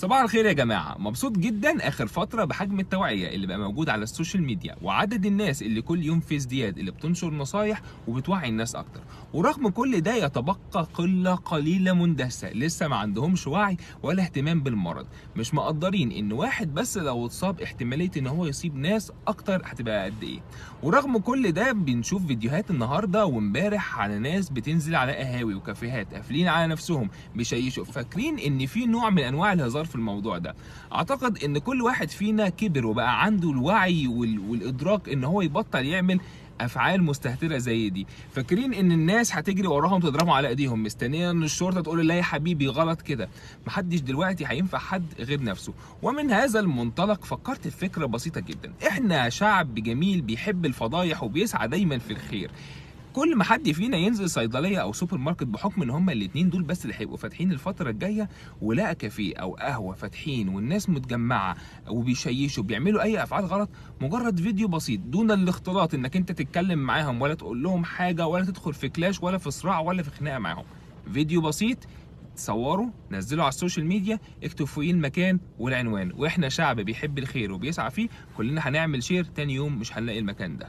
صباح الخير يا جماعة. مبسوط جدا آخر فترة بحجم التوعية اللي بقى موجود على السوشيال ميديا وعدد الناس اللي كل يوم في ازدياد اللي بتنشر نصايح وبتوعي الناس أكتر. ورغم كل ده يتبقى قلة قليلة مندسة لسه ما عندهمش وعي ولا اهتمام بالمرض. مش مقدرين إن واحد بس لو اتصاب احتمالية إن هو يصيب ناس أكتر هتبقى قد إيه. ورغم كل ده بنشوف فيديوهات النهاردة وامبارح على ناس بتنزل على قهاوي وكافيهات قافلين على نفسهم بيشيشوا فاكرين إن في نوع من أنواع الهزار في الموضوع ده. أعتقد إن كل واحد فينا كبر وبقى عنده الوعي وال... والإدراك إن هو يبطل يعمل أفعال مستهترة زي دي. فاكرين إن الناس هتجري وراهم تضربهم على إيديهم مستنية إن الشرطة تقول لا يا حبيبي غلط كده. محدش دلوقتي هينفع حد غير نفسه. ومن هذا المنطلق فكرت في فكرة بسيطة جدا. إحنا شعب جميل بيحب الفضايح وبيسعى دايما في الخير. كل ما حد فينا ينزل صيدلية أو سوبر ماركت بحكم إن هما الاثنين دول بس اللي هيبقوا فاتحين الفترة الجاية ولقى كافيه أو قهوة فاتحين والناس متجمعة وبيشيشوا بيعملوا أي أفعال غلط مجرد فيديو بسيط دون الاختلاط إنك أنت تتكلم معاهم ولا تقول لهم حاجة ولا تدخل في clash ولا في صراع ولا في خناقة معاهم. فيديو بسيط تصوروا نزلوا على السوشيال ميديا اكتبوا فيه المكان والعنوان وإحنا شعب بيحب الخير وبيسعى فيه كلنا هنعمل share تاني يوم مش هنلاقي المكان ده.